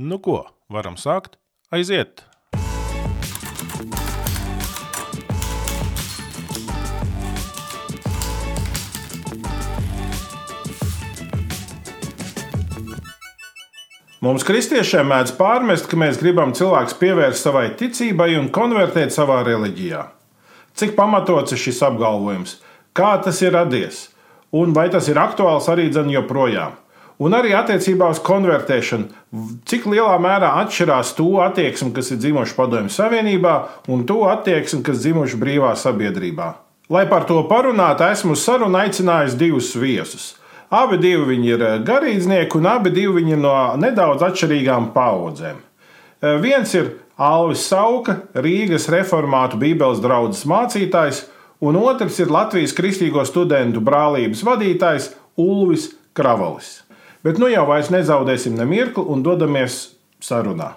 Nu ko, varam sākt? Aiziet! Mums, kristiešiem, mēdz pārmest, ka mēs gribam cilvēku pievērst savai ticībai un konvertēt savā reliģijā. Cik pamatots ir šis apgalvojums? Kā tas ir radies? Un vai tas ir aktuāls arī dzen joprojām? Un arī attiecībā uz konvertēšanu, cik lielā mērā atšķirās to attieksme, kas ir dzimuši Padomju Savienībā, un to attieksme, kas dzimuši brīvā sabiedrībā. Lai par to parunātu, esmu sarunu aicinājis divus viesus. Abi viņi ir eh, garīdznieki, un abi viņi ir no nedaudz atšķirīgām paudzēm. Eh, viens ir Alvis Sauka, Rīgas reformātu Bībeles draugs mācītājs, un otrs ir Latvijas Kristīgo studentu brālības vadītājs Ulvis Kravalis. Bet nu jau vairs nezaudēsim ne mirkli un dodamies sarunā.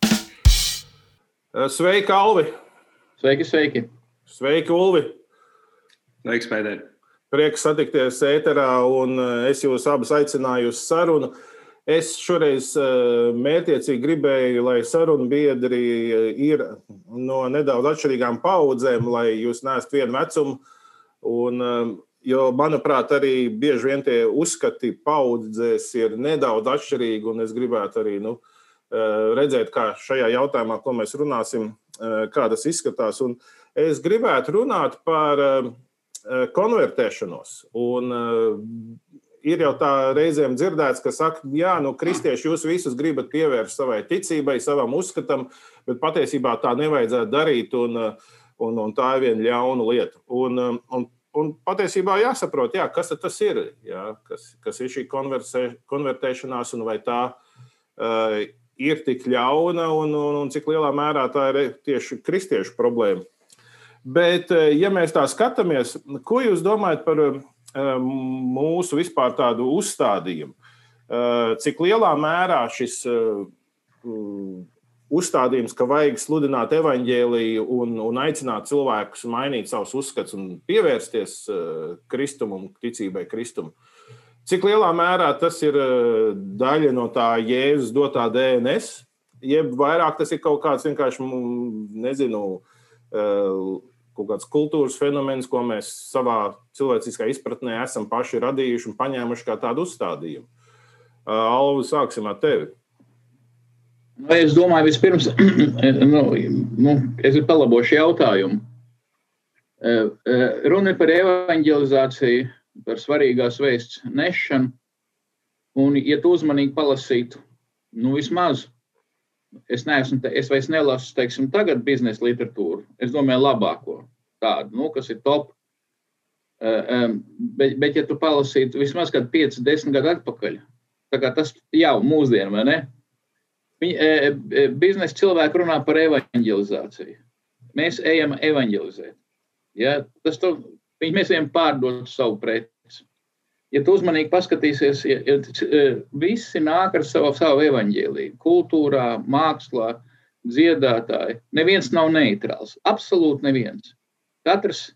Eh, sveiki, Alvi! Sveiki, sveiki! Sveiki, Ulvi! Sveiks, Pēter! Prieks satikties ēterā, un eh, es jūs abus aicināju uz sarunu. Es šoreiz eh, mērķiecīgi gribēju, lai sarunu biedri eh, ir no nedaudz atšķirīgām paudzēm, lai jūs neesat vienu vecumu. Un, jo, manuprāt, arī bieži vien tie uzskati paudzēs ir nedaudz atšķirīgi, un es gribētu arī nu, redzēt, kā šajā jautājumā, ko mēs runāsim, kā tas izskatās. Un es gribētu runāt par Eh, konvertēšanos. Un, ir jau tā reizēm dzirdēts, ka saka, jā, nu, kristieši, jūs visus gribat pievērst savai ticībai, savam uzskatam, bet patiesībā tā nevajadzētu darīt, un, eh, un, un tā ir viena ļauna lieta. Un, un, un patiesībā jāsaprot, jā, kas tas ir, jā, kas, kas ir šī konvertēšanās, un vai tā uh, ir tik ļauna, un, un, un cik lielā mērā tā ir tieši kristiešu problēma. Bet, eh, ja mēs tā skatāmies, ko jūs domājat par eh, mūsu vispār tādu uzstādījumu? Eh, cik lielā mērā šis uzstādījums, ka vajag sludināt evaņģēliju un, un aicināt cilvēkus mainīt savus uzskatus un pievērsties kristumam, ticībai kristumam. Cik lielā mērā tas ir daļa no tā Jēzus dotā DNS, jeb vairāk tas ir kaut kāds vienkārši, nezinu, kaut kāds kultūras fenomens, ko mēs savā cilvēciskā izpratnē esam paši radījuši un paņēmuši kā tādu uzstādījumu. Alvi, sāksim ar tevi. Nu, es domāju, vispirms, nu, nu, es palabošu jautājumu. Runa ir par evanģelizāciju, par svarīgās vēsts nešanu. Un, ja tu uzmanīgi palasītu, nu, vismaz es neesmu, es vairs nelasu, teiksim, tagad biznesa literatūru. Es domāju, labāko tādu, nu, kas ir top. Bet, bet, ja tu palasītu vismaz kādu 5, 10 gadu atpakaļ, tas jau mūsdienu, vai ne? Viņi, e, e, biznesa cilvēki runā par evanģelizāciju. Mēs ejam evanģelizēt. Ja? Tas to, viņi, mēs ejam pārdot savu preci ja tu uzmanīgi paskatīsies, ja, ja, e, visi nāk ar savu, savu evaņģēlīju, kultūrā, mākslā, dziedātāji. Neviens nav neitrāls. Absolūti neviens. Katrs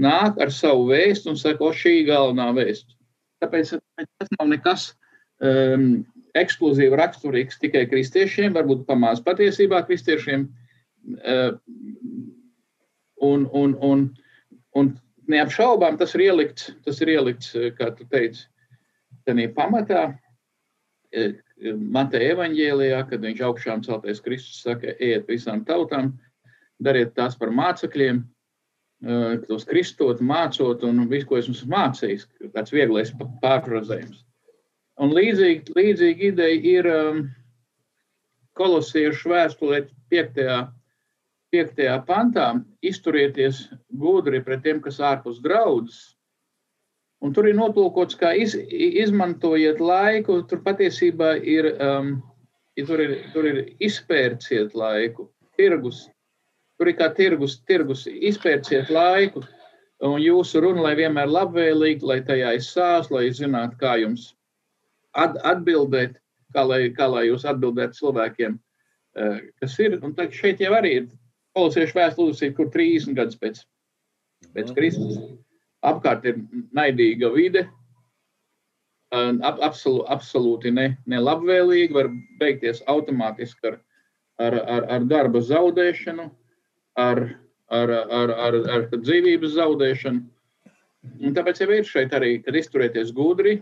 nāk ar savu vēstu un saka, o, šī ir galvenā vēsta. Tāpēc tas nav nekas um, ekskluzīvi raksturīgs tikai kristiešiem, varbūt pamāc patiesībā kristiešiem. Uh, un, un, un, un neapšaubām tas ir ielikts, tas ir ielikts eh, kā tu teici, tādā pamatā. Eh, Mateja evanģēlijā, kad viņš augšām celtais Kristus saka, ejiet visām tautām, dariet tās par mācekļiem, eh, tos kristot, mācot un visu, ko esmu mācījis. Tāds vieglais pārfrazējums. Un līdzīgi, līdzīgi ideja ir um, kolosiešu vēstulē 5 piektajā pantā izturieties gudri pret tiem, kas ārpus draudzes. Un tur ir notulkots, kā iz, izmantojiet laiku. Tur patiesībā ir, um, tur ir, tur ir izpērciet laiku, tirgus. Tur ir kā tirgus, tirgus izpērciet laiku. Un jūsu runa, lai vienmēr labvēlīgi, lai tajā ir sās, lai zinātu, kā jums atbildēt, kā lai, kā lai jūs atbildētu cilvēkiem, uh, kas ir. Un šeit jau arī ir Kolosiešu vēstule kur 30 gadus pēc, pēc Kristus. Apkārt ir naidīga vide, absolūti, absolūti ne, nelabvēlīgi, var beigties automātiski ar, ar, ar, ar darba zaudēšanu, ar, ar, ar, ar, ar dzīvības zaudēšanu. Un tāpēc jau ir šeit arī, kad izturieties gudri,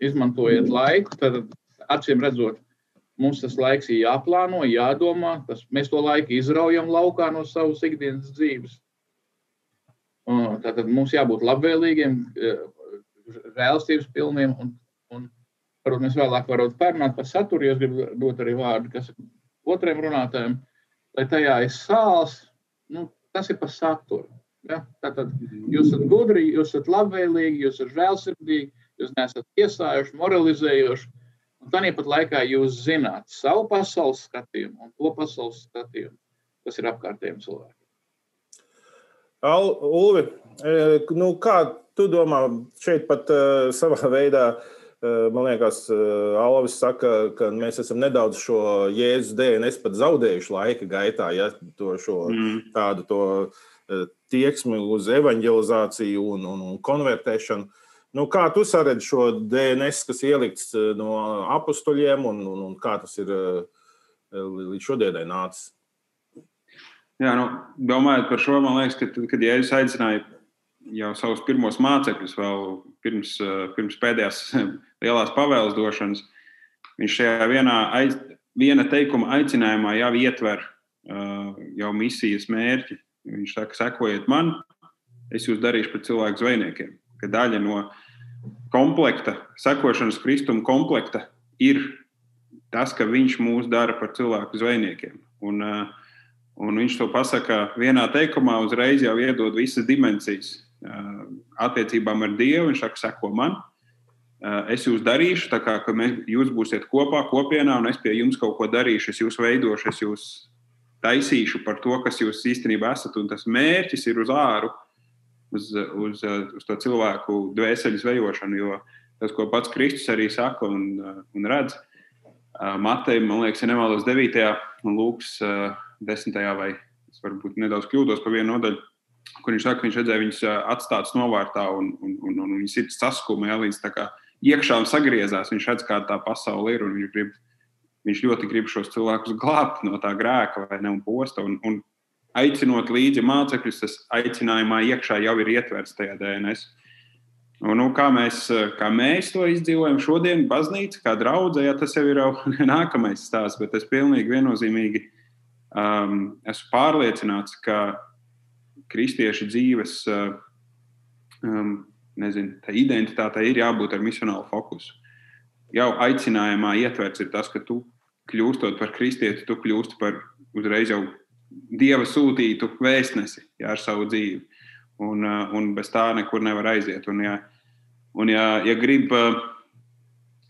izmantojiet laiku, tad acīm redzot, mums tas laiks ir jāplāno, jādomā. Tas, mēs to laiku izraujam laukā no savas ikdienas dzīves. Tātad mums jābūt labvēlīgiem, žēlstības pilniem. Un, un varbūt mēs vēlāk varam parunāt par saturu, jo es gribu dot arī vārdu kas otriem runātājiem, lai tajā ir sāls. Nu, tas ir par saturu. Ja? Tātad jūs esat gudri, jūs esat labvēlīgi, jūs esat žēlsirdīgi, jūs neesat iesājuši, moralizējoši. Un tāpat laikā jūs zināt savu pasaules skatījumu un to pasaules skatījumu, kas ir apkārtējiem cilvēkiem. Ulvi, e, nu, kā tu domā, šeit pat uh, savā veidā, uh, man liekas, uh, Alvis saka, ka mēs esam nedaudz šo jēzus DNS pat zaudējuši laika gaitā, ja to šo mm. tādu to tieksmi uz evanģelizāciju un, un, un konvertēšanu. Nu, kā tu saredzi šo DNS, kas ielikts no apstuļiem, un, un, un kā tas ir līdz šodienai nācis? Jā, nu, domājot par šo, man liekas, ka kad Jēzus aicināja jau savus pirmos mācekļus, vēl pirms, pirms pēdējās lielās pavēles došanas, viņš šajā vienā aiz, viena teikuma aicinājumā jau ietver jau misijas mērķi. Viņš saka, sekojiet man, es jūs darīšu par cilvēku zvejniekiem. Ka daļa no komplekta, sekošanas kristuma komplekta ir tas, ka viņš mūs dara par cilvēku zvejniekiem. Un, uh, Un viņš to pasaka vienā teikumā, uzreiz jau iedod visas dimensijas. Attiecībām ar Dievu viņš saka, seko man. Es jūs darīšu, tā kā mēs, jūs būsiet kopā, kopienā, un es pie jums kaut ko darīšu, es jūs veidošu, es jūs taisīšu par to, kas jūs īstenībā esat. Un tas mērķis ir uz āru, uz, uz, uz to cilvēku dvēseli zvejošanu. Jo tas, ko pats Kristus arī saka un, un redz, Matei, man liekas, ja nemaldos 9. un Lūks desmitajā, vai es varbūt nedaudz kļūdos par vienu nodaļu, kur viņš saka, ka viņš redzēja viņus atstātus novārtā un, un, un, un viņas ir saskuma, ja līdz tā kā iekšām sagriezās. Viņš redz, kā tā pasaule ir un viņš, grib, viņš ļoti grib šos cilvēkus glābt no tā grēka vai ne un posta. Un, un aicinot līdzi mācekļus, tas aicinājumā iekšā jau ir ietverts tajā DNS. Un, nu, kā, mēs, kā mēs to izdzīvojam šodien, baznīca, kā draudzē, ja tas jau ir jau nākamais stāsts, bet tas pilnīgi viennozīmīgi um, esmu pārliecināts, ka kristiešu dzīves uh, um, nezinu, identitātei ir jābūt ar misionālu fokusu. Jau aicinājumā ietverts ir tas, ka tu kļūstot par kristieti, tu kļūsti par uzreiz jau dieva sūtītu vēstnesi jā, ar savu dzīvi. Un, uh, un bez tā nekur nevar aiziet. Un, ja, un ja, ja grib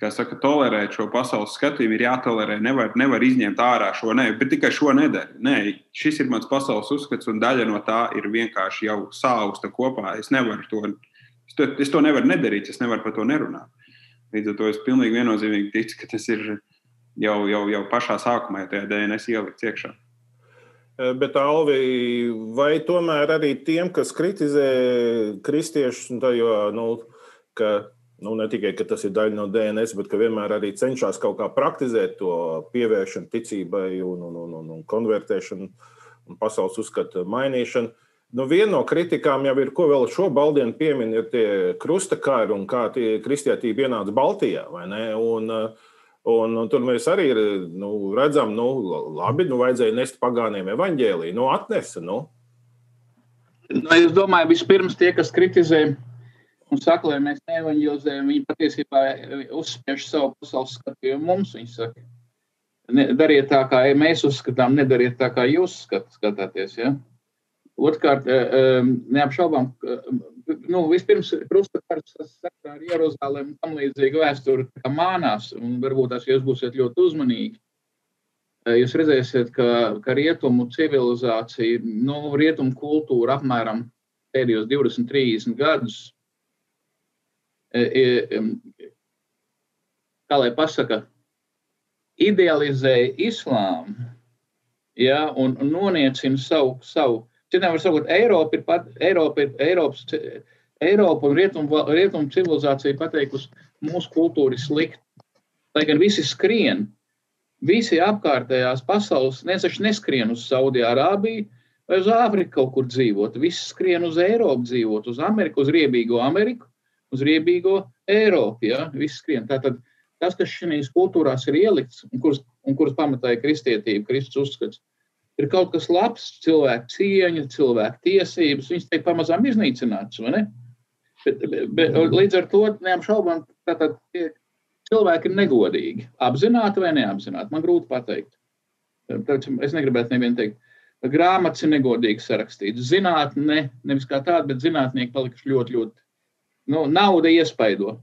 kā saka, tolerēt šo pasaules skatījumu, ir jātolerē. Nevar, nevar izņemt ārā šo ne, bet tikai šo nedēļu. Nē, šis ir mans pasaules uzskats, un daļa no tā ir vienkārši jau sausta kopā. Es nevaru to, es to, es to nevaru nedarīt, es nevaru par to nerunāt. Līdz ar to es pilnīgi viennozīmīgi ticu, ka tas ir jau, jau, jau pašā sākumā, ja tajā DNS ielikts iekšā. Eh, bet, Alvi, vai tomēr arī tiem, kas kritizē kristiešus, jo, nu, ka Nu, ne tikai tas ir daļa no DNS, bet vienmēr arī cenšas kaut kā praktizēt to pievēršanu ticībai un, un, un, un, un konvertēšanu un pasaules uzskatu mainīšanu. Nu, viena no kritikām jau ir, ko vēl šo baldienu piemin, ir tie krustakari un kā tie kristietība ienāca Baltijā. Un, un, un tur mēs arī nu, redzam, nu, labi, nu, vajadzēja nest pagāniem evaņģēlīju. Nu, atnesa, nu. Nu, es domāju, vispirms tie, kas kritizē un saka, lai mēs neevanģelizējam, viņi patiesībā uzspiež savu pasaules skatījumu mums. Viņi saka, dariet tā, kā mēs uzskatām, nedariet tā, kā jūs skat, skatāties. Ja? Otrkārt, eh, eh, neapšaubām, nu, vispirms krustakārts sakarā ar Jeruzalem tam līdzīgu vēsturi mānās, un varbūt tās jūs būsiet ļoti uzmanīgi. Eh, jūs redzēsiet, ka, ka rietumu civilizācija, nu, rietumu kultūra apmēram pēdējos 20, 30 gadus E, e, kā lai pasaka, idealizēja islāmu ja, un noniecina savu. savu Citiem var sakot, Eiropa ir, pat, Eiropa ir Eiropas Eiropa un rietumu rietum civilizācija pateikusi, mūsu kultūra ir slikta. Lai gan visi skrien, visi apkārtējās pasaules, taču neskrien uz Saudijārābiju vai uz Āfriku kaut kur dzīvot. Visi skrien uz Eiropu dzīvot, uz Ameriku, uz riebīgo Ameriku, uz riebīgo Eiropu. Ja? Visi skrien. Tātad tas, kas šajās kultūrās ir ielikts un kuras, un kuras pamatā ir kristietība, Kristus uzskats, ir kaut kas labs, cilvēku cieņa, cilvēku tiesības, viņas tiek pamazām iznīcinātas. Bet, bet, līdz ar to neapšaubām, cilvēki ir negodīgi. Apzināti vai neapzināti, man grūti pateikt. Tāpēc es negribētu nevienu teikt, grāmatas ir negodīgi sarakstītas. Zinātnē, ne, nevis kā tāda, bet zinātnieki palikuši ļoti, ļoti nu, nauda iespaido.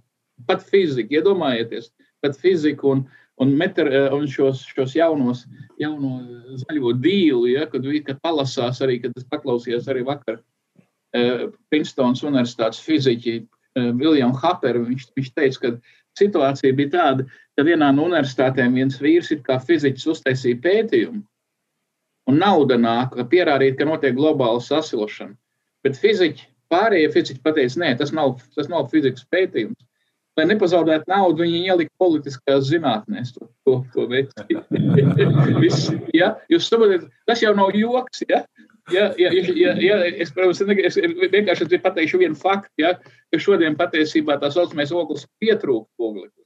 Pat fizika, iedomājieties, pat fizika un, un, meter, eh, un šos, šos jaunos, jauno zaļo dīlu, ja, kad, kad palasās arī, kad es paklausījos arī vakar uh, Princetons universitātes fiziķi uh, eh, William Haper, viņš, viņš teica, ka situācija bija tāda, ka vienā no universitātēm viens vīrs ir kā fiziķis uztaisīja pētījumu, un nauda nāk, pierādīt, ka notiek globāla sasilšana. Bet fiziķi, pārējie fiziķi pateica, nē, tas nav, tas nav fizikas pētījums lai nepazaudētu naudu, viņi ielika politiskās zinātnēs. To, to, to Viss, ja? Jūs saprotat, tas jau nav joks. Ja? Ja, ja, ja, ja, es, protams, es vienkārši pateikšu vienu faktu, ja, ka šodien patiesībā tā saucamais ogles pietrūkst ogleklis.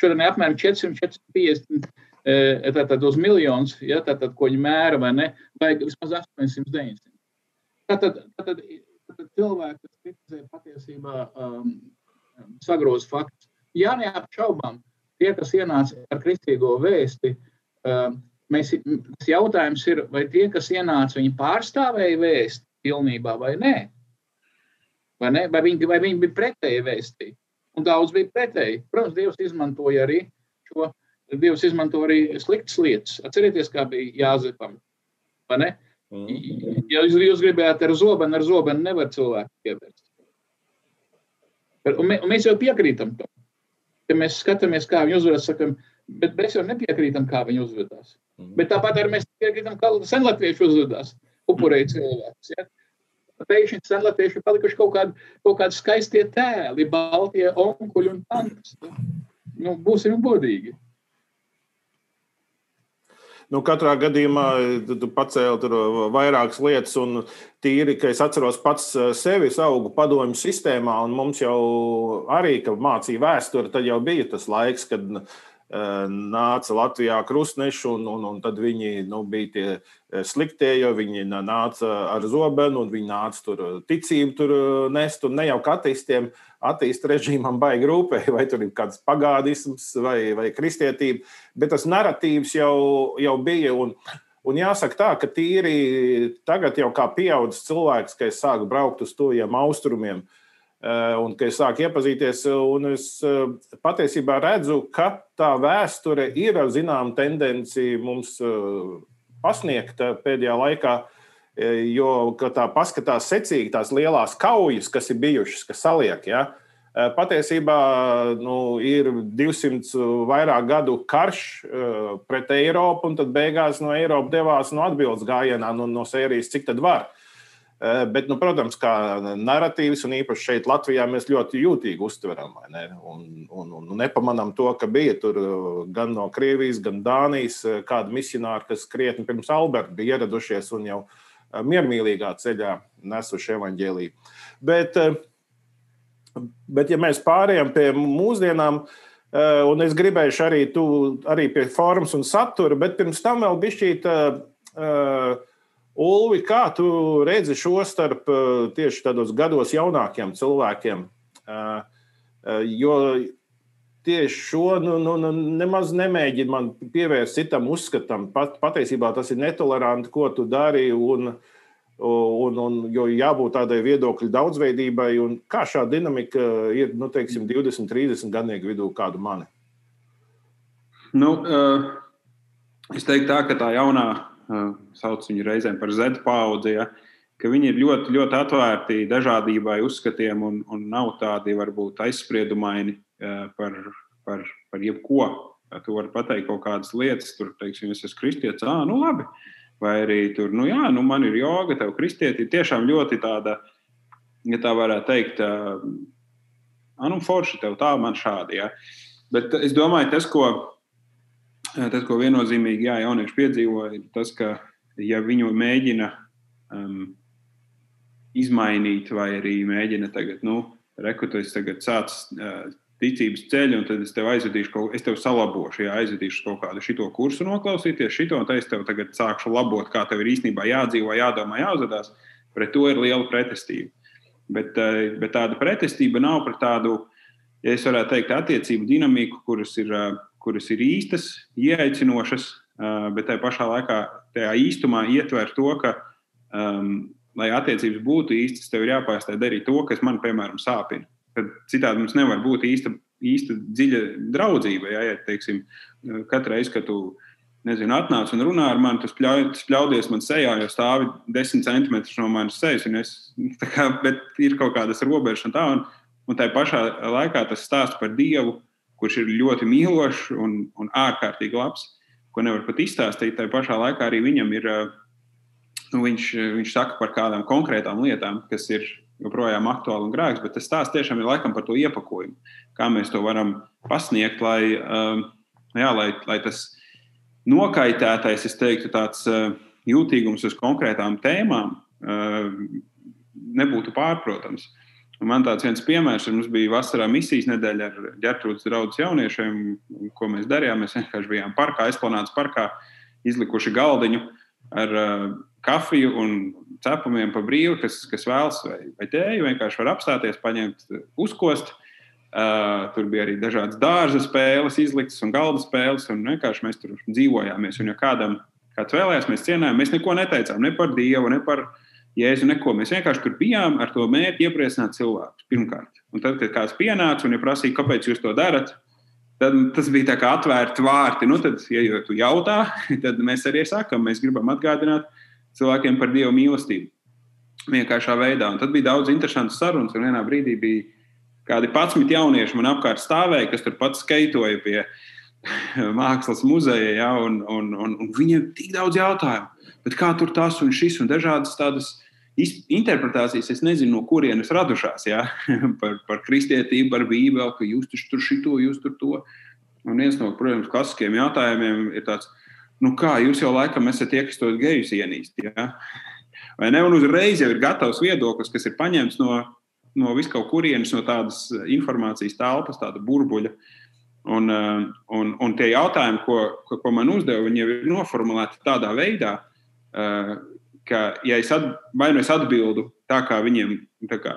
Šodien ir apmēram 450 e, tātad uz miljonus, ja, tātad, ko viņi mēra, vai ne, vajag vismaz 800, 900. Tātad, tātad, tātad cilvēki, kas kritizē patiesībā um, sagroz faktus. Jā, neapšaubām, tie, kas ienāca ar kristīgo vēsti, um, mēs, jautājums ir, vai tie, kas ienāca, viņi pārstāvēja vēsti pilnībā vai nē? Vai, ne? vai, viņi, vai viņi bija pretēji vēstī? Un daudz bija pretēji. Protams, Dievs izmantoja arī šo, Dievs izmanto arī sliktas lietas. Atcerieties, kā bija Jāzepam. Vai ne? Mm. Ja jūs, jūs gribējāt ar zobenu, ar zobenu nevar cilvēku pievērst. Un, mē, un mēs jau piekrītam tam. Ja mēs skatāmies, kā viņi uzvedas, sakam, bet mēs jau nepiekrītam, kā viņi uzvedās. Mm. Bet tāpat arī mēs piekrītam, kā senlatvieši uzvedās, upurēja cilvēks. Ja? Pēkšņi senlatvieši palikuši kaut kādi, kaut kādi skaistie tēli, baltie onkuļi un tantes. Nu, būsim godīgi. Nu, katrā gadījumā tu pacēli tur vairākas lietas, un tīri, ka es atceros pats eh, sevi augu padomju sistēmā, un mums jau arī, kad mācīja vēsturi, tad jau bija tas laiks, kad nāca Latvijā krustneši, un, un, un tad viņi nu, bija tie eh, sliktie, jo viņi nāca ar zobenu, un viņi nāca tur eh, ticību tur nest, ne jau kā ateistiem, attīst režīmam baigi rūpēji, vai tur ir kāds pagādisms vai, vai kristietība, bet tas narratīvs jau, jau bija. Un, Un jāsaka tā, ka tīri tagad jau kā pieaudzis cilvēks, ka es sāku braukt uz tuviem austrumiem, uh, Eh, un ka es sāku iepazīties, es eh, patiesībā redzu, ka tā vēsture ir zināma tendence mums eh, pasniegta pēdējā laikā. Jo, kad tā paskatās secīgi, tās lielās kaujas, kas ir bijušas, kas saliek, ja, patiesībā nu, ir 200 vairāk gadu karš pret Eiropu, un tad beigās no Eiropas devās no atbildes gājienā, no, no sērijas, cik tad var. Eh, bet, nu, protams, kā narratīvs, un īpaši šeit Latvijā, mēs ļoti jūtīgi uztveram ne? un, un, un nepamanām to, ka bija tur eh, gan no Krievijas, gan Dānijas eh, kādi misionāri, kas krietni pirms Alberta bija ieradušies un jau miermīlīgā ceļā nesuši evaņģēlīju. Bet, bet, ja mēs pārējām pie mūsdienām, un es gribēju arī, tu, arī pie formas un satura, bet pirms tam vēl bija šī Ulvi, kā tu redzi šo starp eh, tieši tādos gados jaunākiem cilvēkiem? Eh, eh, jo tieši šo nu, nu, nu, nemaz nemēģina man pievērst citam uzskatam. Pat, patiesībā tas ir netoleranti, ko tu dari. Un, un, un, jo jābūt tādai viedokļu daudzveidībai, un kā šāda dinamika ir nu, teiksim, 20, 30 gadnieku vidū, kādu mani? Nu, es teiktu, tā, ka tā jaunā sauc viņu reizēm par Z paudzi. Ja, ka viņi ir ļoti, ļoti atvērti dažādībai, uzskatiem un, un nav tādi varbūt aizspriedumaini par, par, par jebko. Tu vari pateikt kaut kādas lietas, tur, teiksim, es esmu kristietis, ah, nu labi. Vai arī tur, nu jā, nu man ir joga, tev kristieti ir tiešām ļoti tāda ja tā varētu teikt, ah, nu, forši tev tā, man šādi. Ja. Bet es domāju, tas, ko, tas, ko viennozīmīgi jā, jaunieši piedzīvo, ir tas, ka, ja viņu mēģina um, izmainīt, vai arī mēģina tagad, nu, rekrutēt, tagad sācis uh, ticības ceļu, un tad es tev aizvedīšu, kaut, es tev salabošu, ja aizvedīšu kaut kādu šito kursu, noklausīties šito, un tad es tev tagad sākšu labot, kā tev ir īstenībā jādzīvo, jādomā, jāuzvedās. Pret to ir liela pretestība. Bet, eh, bet tāda pretestība nav pret tādu, ja es varētu teikt, attiecību dinamiku, kuras ir, eh, kuras ir īstas, ieaicinošas, bet tajā pašā laikā tajā īstumā ietver to, ka, um, lai attiecības būtu īstas, tev ir jāpārstāj darīt to, kas man, piemēram, sāpina. Tad citādi mums nevar būt īsta, īsta dziļa draudzība. Ja, ja teiksim, katru reizi, kad tu nezinu, atnāc un runā ar mani, tas, pļauj, tas pļaudies man sejā, jo stāvi desmit centimetrus no manas sejas. Es, kā, bet ir kaut kādas robežas un tā. Un, un tā pašā laikā tas stāsta par Dievu, kurš ir ļoti mīlošs un, un ārkārtīgi labs, ko nevar pat izstāstīt. Tā pašā laikā arī viņam ir, nu, viņš, viņš saka par kādām konkrētām lietām, kas ir joprojām aktuāli un grēks, bet tas stāsts tiešām ir laikam par to iepakojumu, kā mēs to varam pasniegt, lai, jā, lai, lai tas nokaitētais, es teiktu, tāds jūtīgums uz konkrētām tēmām nebūtu pārprotams. Un man tāds viens piemērs, mums bija vasarā misijas nedēļa ar ģērbtrūdas draugus jauniešiem, ko mēs darījām. Mēs vienkārši bijām parkā, aizplanēts parkā, izlikuši galdiņu ar uh, kafiju un cepumiem pa brīvu, kas, kas vēlas vai, vai tēju, vienkārši var apstāties, paņemt, uzkost. Uh, Uh, tur bija arī dažādas dārza spēles, izliktas un galda spēles. Un vienkārši mēs tur dzīvojāmies. Un, ja kādam kāds vēlējās, mēs cienījām, mēs neko neteicām ne par Dievu, ne par Jēzu, neko. Mēs vienkārši tur bijām ar to mērķi iepriecināt cilvēkus pirmkārt. Un tad, kad kāds pienāca un ja prasīja, kāpēc jūs to darat, tad tas bija tā kā atvērti vārti. Nu, tad, ja tu jautā, tad mēs arī sakām, mēs gribam atgādināt cilvēkiem par Dieva mīlestību. Vienkāršā veidā. Un tad bija daudz interesantu sarunas, un vienā brīdī bija kādi 11 jaunieši man apkārt stāvēja, kas tur pats skaitoja pie mākslas muzeja, ja, un, un, un, un viņiem tik daudz jautājumu. Bet kā tur tas un šis un dažādas tādas interpretācijas, es nezinu, no kurienes radušās, ja, par, par kristietību, par bībeli, ka jūs tur šito, jūs tur to. Un viens no, protams, klasiskiem jautājumiem ir tāds, nu kā jūs jau laikam esat tie, kas tos gejus ienīst. Ja? Vai ne? Un uzreiz jau ir gatavs viedoklis, kas ir paņemts no no viskaut kurienes, no tādas informācijas telpas, tāda burbuļa. Un, eh, un, un tie jautājumi, ko, ko, ko man uzdeva, viņi jau ir noformulēti tādā veidā, eh, ka, ja es at, vai nu es atbildu tā, kā viņiem, tā kā,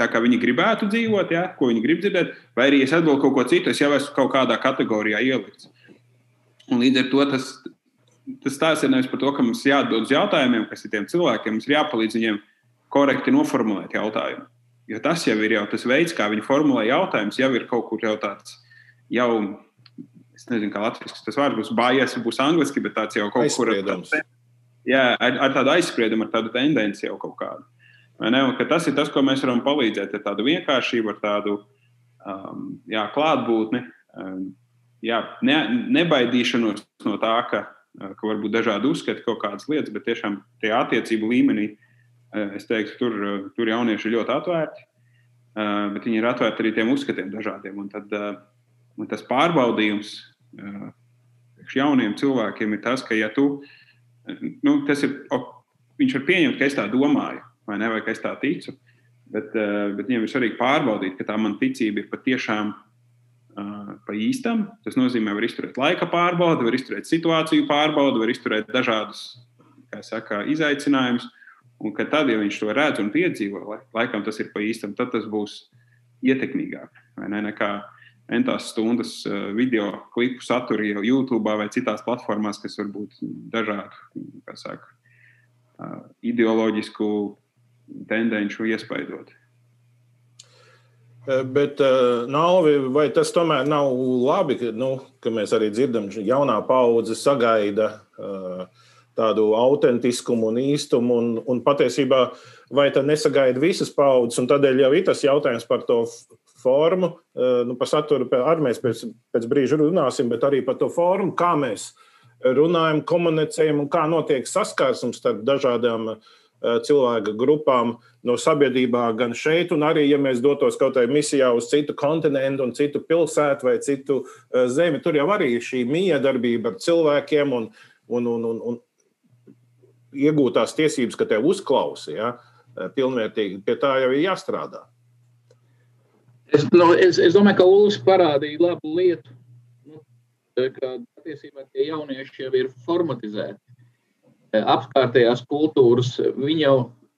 tā kā viņi gribētu dzīvot, ja, ko viņi grib dzirdēt, vai arī es atbildu kaut ko citu, es jau esmu kaut kādā kategorijā ielikts. Un līdz ar to tas, tas tās ir nevis par to, ka mums jāatbild uz jautājumiem, kas ir tiem cilvēkiem, mums ir jāpalīdz viņiem korekti noformulēt jautājumu. Jo tas jau ir jau tas veids, kā viņi formulē jautājumus, jau ir kaut kur jau tāds, jau, es nezinu, kā latviešu tas vārds būs, bājies, būs angliski, bet tāds jau kaut kur ir. Jā, ar, ar tādu aizspriedumu, ar tādu tendenci jau kaut kādu. Ne, tas ir tas, ko mēs varam palīdzēt, ar tādu vienkāršību, ar tādu um, jā, klātbūtni, um, jā, ne, nebaidīšanos no tā, ka, ka varbūt dažādi uzskati kaut kādas lietas, bet tiešām tie attiecību līmenī Es teiktu, tur, tur jaunieši ir ļoti atvērti, bet viņi ir atvērti arī tiem uzskatiem dažādiem. Un tad, un tas pārbaudījums jauniem cilvēkiem ir tas, ka, ja tu, nu, tas ir, viņš var pieņemt, ka es tā domāju, vai ne, vai ka es tā ticu, bet, bet viņam ir svarīgi pārbaudīt, ka tā man ticība ir patiešām pa īstam. Tas nozīmē, var izturēt laika pārbaudi, var izturēt situāciju pārbaudi, var izturēt dažādus saka, izaicinājumus. Un tad, ja viņš to redz un piedzīvo, laikam tas ir pa īstam, tad tas būs ietekmīgāk. Ne, nekā entās stundas eh, video klipu satura jau YouTube vai citās platformās, kas var būt dažādu saka, eh, ideoloģisku tendenci iespaidot. Eh, bet, Nalvi, vai tas tomēr nav labi, ka, nu, ka mēs arī dzirdam, ka jaunā paudze sagaida tādu autentiskumu un īstumu. Un, un patiesībā, vai tad nesagaida visas paudzes, un tādēļ jau ir tas jautājums par to formu, eh, nu, par saturu arī mēs pēc, pēc brīža runāsim, bet arī par to formu, kā mēs runājam, komunicējam un kā notiek saskarsmes starp dažādām cilvēku grupām no sabiedrībā, gan šeit, un arī, ja mēs dotos kaut kādā misijā uz citu kontinentu, un citu pilsētu vai citu zemi, tur jau arī šī miedarbība ar cilvēkiem un, un, un, un, un iegūtās tiesības, ka tev uzklausa, ja, pilnvērtīgi pie tā jau ir jāstrādā. Es, nu, es, es domāju, ka Ulas parādīja labu lietu, nu, ka patiesībā tie jaunieši jau ir formatizēti. Apkārtējās kultūras viņi jau,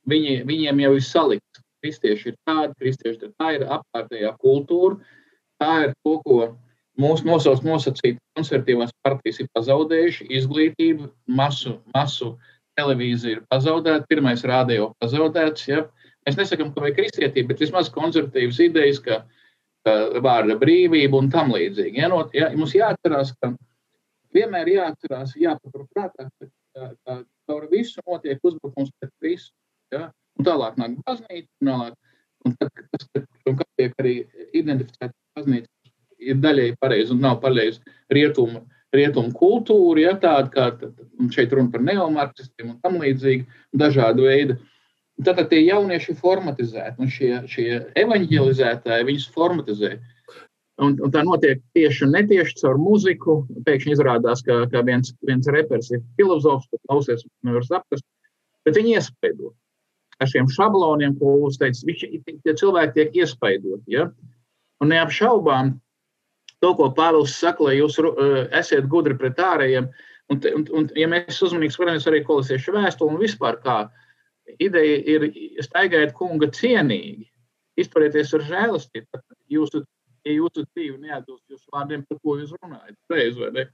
viņi, viņiem jau ir salikts. Kristieši ir tādi, kristieši ir tā ir apkārtējā kultūra. Tā ir to, ko mūsu nosaukt nosacīt konservatīvās partijas ir pazaudējuši. Izglītību, masu, masu televīzija ir pazaudēta, pirmais rādio pazaudēts. Ja? Mēs nesakām, ka vajag kristietība, bet vismaz konservatīvas idejas, ka, ka vārda brīvība un tam līdzīgi. Ja, no, ja, mums jāatcerās, ka vienmēr jāatcerās, jāpaturprātā, ka, ka, ka caur visu notiek uzbrukums pret Kristu. Ja, un tālāk nāk baznīca, un, tālāk, un tad, kas, un kas tiek arī identificēta baznīca, ir daļēji pareizi un nav pareizi rietumu, rietumu kultūra, ja tāda, kā šeit runa par neomarksistiem un tam līdzīgi, dažādu veidu. Uh, Tad tie jaunieši ir formatizēti, un šie, šie evanģelizētāji viņus formatizē. Un, un tā notiek tieši un netieši caur muziku. Pēkšņi izrādās, ka, ka viens, viens reperis ir filozofs, kas klausies, nevar saprast, bet viņi iespaido. Ar šiem šabloniem, ko jūs teicat, viņš, tie cilvēki tiek iespaidoti. Ja? Un neapšaubām to, ko Pāvils saka, lai jūs uh, esiet gudri pret ārējiem. Un, un, un ja mēs uzmanīgi skatāmies arī kolosiešu vēstuli un vispār kā uh, ideja ir staigāt kunga cienīgi, izturēties ar žēlastību. Jūsu, ja jūsu dzīve neatbilst jūsu vārdiem, par ko jūs runājat, reiz vai ne?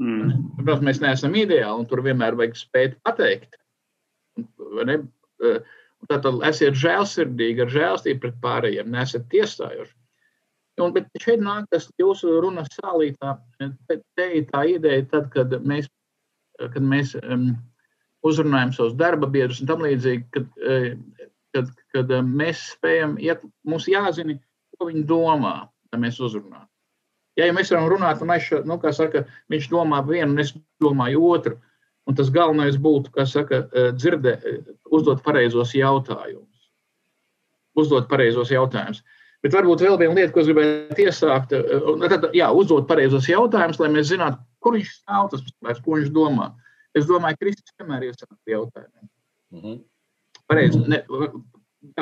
Mm. Protams, mēs neesam ideāli, un tur vienmēr vajag spēt pateikt. Ne? Tātad esiet žēlsirdīgi, ar žēlstību pret pārējiem, nesat tiesājoši. Un, bet šeit nāk tas jūsu runas sālītā, te ir tā ideja, tad, kad mēs, kad mēs um, uzrunājam savus darba biedrus un tam līdzīgi, kad, eh, kad, kad eh, mēs spējam, iet, mums jāzina, ko viņi domā, lai mēs uzrunājam. Ja, ja mēs varam runāt, un es, nu, saka, viņš domā vienu, un es domāju otru, un tas galvenais būtu, kā saka, eh, dzirdē, uzdot pareizos jautājumus. Uzdot pareizos jautājumus. Bet varbūt vēl viena lieta, ko es gribētu iesākt, jā, uzdot pareizos jautājumus, lai mēs zinātu, kur viņš stāv, tas cilvēks, ko viņš domā. Uh, Es domāju, ka Kristus vienmēr iesaka jautājumiem. Mm -hmm. Pareizi, ne,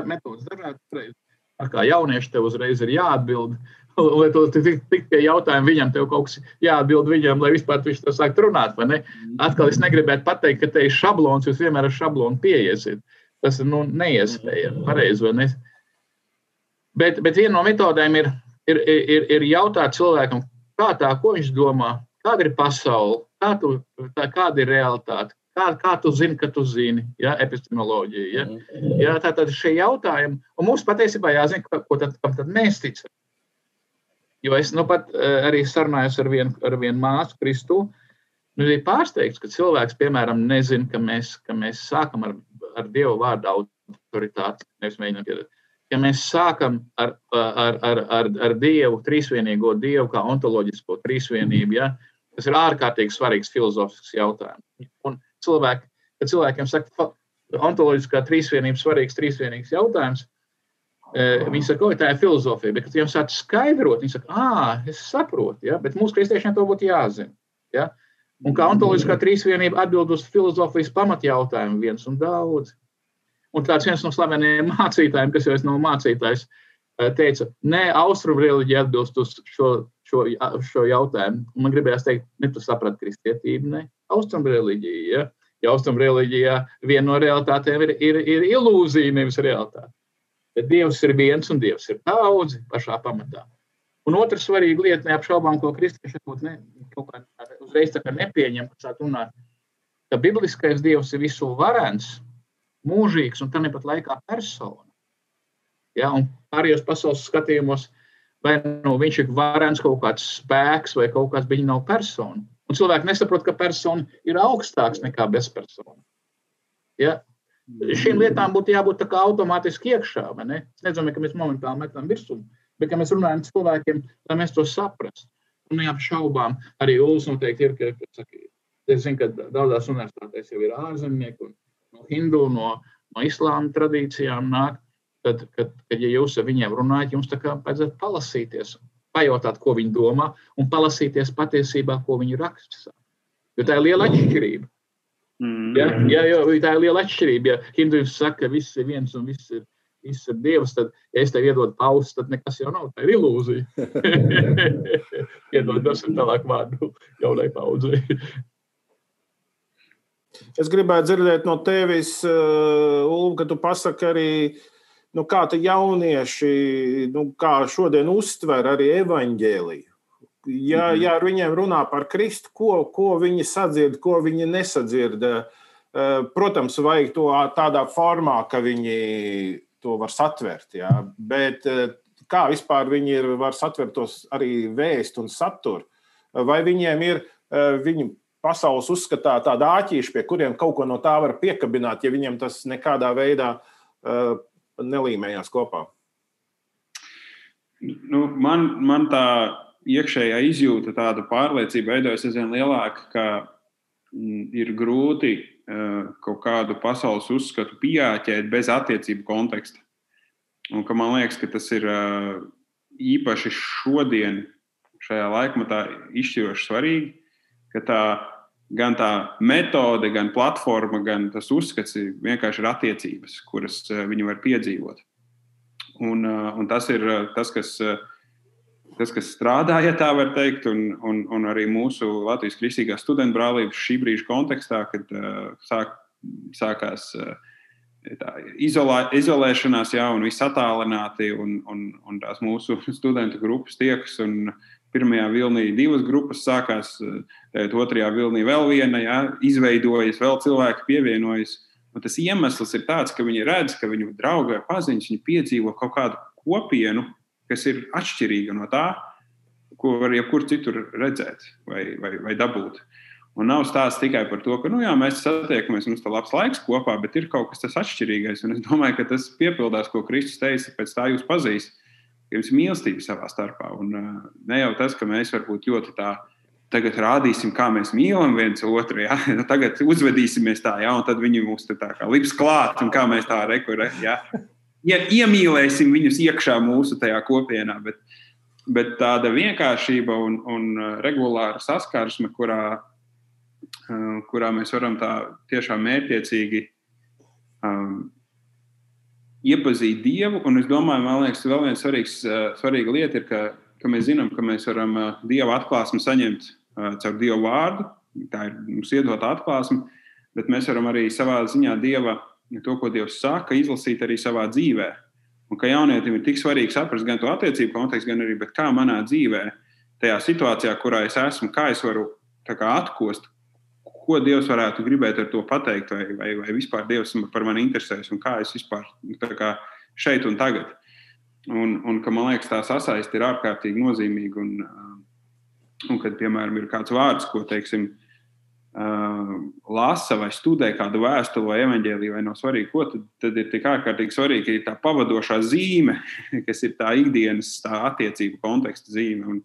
metodas dažādas, pareizi. Ar kā jaunieši tev uzreiz ir jāatbild, lai tu tik, pie jautājuma viņam tev kaut kas jāatbild viņam, lai vispār viņš to sākt runāt, vai ne? Mhm. Atkal es negribētu pateikt, ka te ir šablons, jūs vienmēr ar šablonu pieiesiet. Tas ir nu, neiespējami, pareizi, vai ne? Bet, bet viena no metodēm ir, ir, ir, ir jautāt cilvēkam, kā tā, ko viņš domā, kāda ir pasaule, kā tu, tā, kāda ir realitāte, kā, kā tu zini, ka tu zini, ja, epistemoloģija. Ja? Mhm. Ja, tā tad šie jautājumi, un mums patiesībā jāzina, ko tad, kam tad mēs ticam. Jo es nu pat eh, arī sarunājos ar vienu, ar vienu māsu, Kristu. Nu, ir pārsteigts, ka cilvēks, piemēram, nezina, ka mēs, ka mēs sākam ar, ar Dievu vārdu autoritāti. Nevis mēģinām piedot. Ja mēs sākam ar, ar, ar, ar, ar Dievu, trīsvienīgo Dievu, kā ontoloģisko trīsvienību, ja, Tas ir ārkārtīgi svarīgs filozofisks jautājums. Un cilvēki, kad cilvēkiem saka, ka ontoloģiskā trīsvienība svarīgs trīsvienīgs jautājums, e, viņi saka, ka tā ir filozofija. Bet, kad viņiem sāk skaidrot, viņi saka, ah, es saprotu, ja? bet mūsu kristiešiem to būtu jāzina. Ja? Un kā ontoloģiskā trīsvienība atbild uz filozofijas pamatjautājumu viens un daudz. Un tāds viens no slaveniem mācītājiem, kas jau nav mācītājs, e, teica, nē, austrumu reliģija atbilst uz šo šo, šo jautājumu. Man gribējās teikt, ne tu saprati kristietību, ne austrumu reliģiju. Ja? Ja austrumu reliģijā viena no realitātēm ir, ir, ir ilūzija, nevis realitāte. Bet Dievs ir viens un Dievs ir daudzi pašā pamatā. Un otra svarīga lieta, neapšaubām, ko kristieši kaut kā uzreiz tā kā nepieņem, kad sāk runāt, ka bibliskais Dievs ir visu varens, mūžīgs un tāpat laikā persona. Ja, un pārējos pasaules skatījumos vai nu viņš ir varens kaut kāds spēks, vai kaut kāds viņa nav persona. Un cilvēki nesaprot, ka persona ir augstāks nekā bezpersona. Ja? Šīm lietām būtu jābūt automātiski iekšā. Es nezinu, ka mēs momentāli metam virsmu, bet mēs runājam ar cilvēkiem, lai mēs to saprastu. Un neapšaubām arī Ulas noteikti ir, ka, ka saka, es zinu, ka daudzās universitātēs jau ir ārzemnieki, no hindu, no, no islāma tradīcijām nāk, tad, kad, kad ja jūs ar viņiem runājat, jums tā kā vajadzētu palasīties, pajautāt, ko viņi domā, un palasīties patiesībā, ko viņi raksta. Jo tā ir liela atšķirība. Mm. Ja, ja, jo, tā ir liela atšķirība. Ja hinduisms saka, ka viss ir viens un viss ir, viss ir dievs, tad, ja es tev iedodu pauzi, tad nekas jau nav. Tā ir ilūzija. Iedod dosim tālāk vārdu jaunai paudzei. Es gribētu dzirdēt no tevis, uh, Ulu, ka tu pasaki arī, nu, kā jaunieši, nu, kā šodien uztver arī evaņģēliju. Ja, mhm. ja ar viņiem runā par Kristu, ko, ko viņi sadzird, ko viņi nesadzird, uh, protams, vajag to tādā formā, ka viņi to var satvert. Jā. Bet uh, kā vispār viņi ir, var satvert tos arī vēstu un saturu? Vai viņiem ir viņu pasaules uzskatā tādi āķīši, pie kuriem kaut ko no tā var piekabināt, ja viņam tas nekādā veidā uh, nelīmējās kopā? Nu, man, man tā iekšējā izjūta, tāda pārliecība veidojas aizvien lielāka, ka mm, ir grūti uh, kaut kādu pasaules uzskatu pieāķēt bez attiecību konteksta. Un man liekas, ka tas ir uh, īpaši šodien, šajā laikmatā, izšķiroši svarīgi ka tā gan tā metode, gan platforma, gan tas uzskats ir vienkārši ir attiecības, kuras eh, viņi var piedzīvot. Un, eh, un tas ir eh, tas, kas, tas, kas strādā, ja tā var teikt, un, un, un arī mūsu Latvijas kristīgās studentu brālības šī brīža kontekstā, kad sāk, sākās tā, izolē, izolēšanās, jā, un viss attālināti, un, un, un tās mūsu studentu grupas tiekas. Un, pirmajā vilnī divas grupas sākās, tad otrajā vilnī vēl viena, ja, izveidojas, vēl cilvēki pievienojas. Un tas iemesls ir tāds, ka viņi redz, ka viņu draugi vai paziņas viņi piedzīvo kaut kādu kopienu, kas ir atšķirīga no tā, ko var jebkur citur redzēt vai, vai, vai dabūt. Un nav stāsts tikai par to, ka nu, jā, mēs satiekamies, mums ir labs laiks kopā, bet ir kaut kas tāds atšķirīgais. Un es domāju, ka tas piepildās, ko Kristus teica, pēc tā jūs pazīstat jums mīlestība savā starpā. Un uh, ne jau tas, ka mēs varbūt ļoti tā. Tagad rādīsim, kā mēs mīlam viens otru. Ja? Tagad uzvedīsimies tā, ja? un tad viņi mums tā kā lips klāt, un kā mēs tā rekurē. Ja? Ja, iemīlēsim viņus iekšā mūsu tajā kopienā. Bet, bet tāda vienkāršība un, un regulāra saskarsme, kurā, kurā mēs varam tā tiešām mērķiecīgi um, iepazīt Dievu. Un es domāju, man liekas, vēl viena svarīgs, svarīga lieta ir, ka, ka mēs zinām, ka mēs varam Dieva atklāsmi saņemt caur Dieva vārdu. Tā ir mums iedota atklāsme, bet mēs varam arī savā ziņā Dieva, to, ko Dievs saka, izlasīt arī savā dzīvē. Un ka jaunietim ir tik svarīgi saprast gan to attiecību kontekstu, gan arī kā manā dzīvē, tajā situācijā, kurā es esmu, kā es varu kā, atkost, ko Dievs varētu gribēt ar to pateikt, vai, vai, vai vispār Dievs par mani interesēs, un kā es vispār kā šeit un tagad. Un, un ka man liekas, tā sasaiste ir ārkārtīgi nozīmīga. Un, uh, un kad, piemēram, ir kāds vārds, ko teiksim, uh, lasa vai studē kādu vēstuli vai evanģēliju, vai nav svarīgi, ko tad, tad ir tik ārkārtīgi svarīgi, ir tā pavadošā zīme, kas ir tā ikdienas tā attiecību konteksta zīme. Un,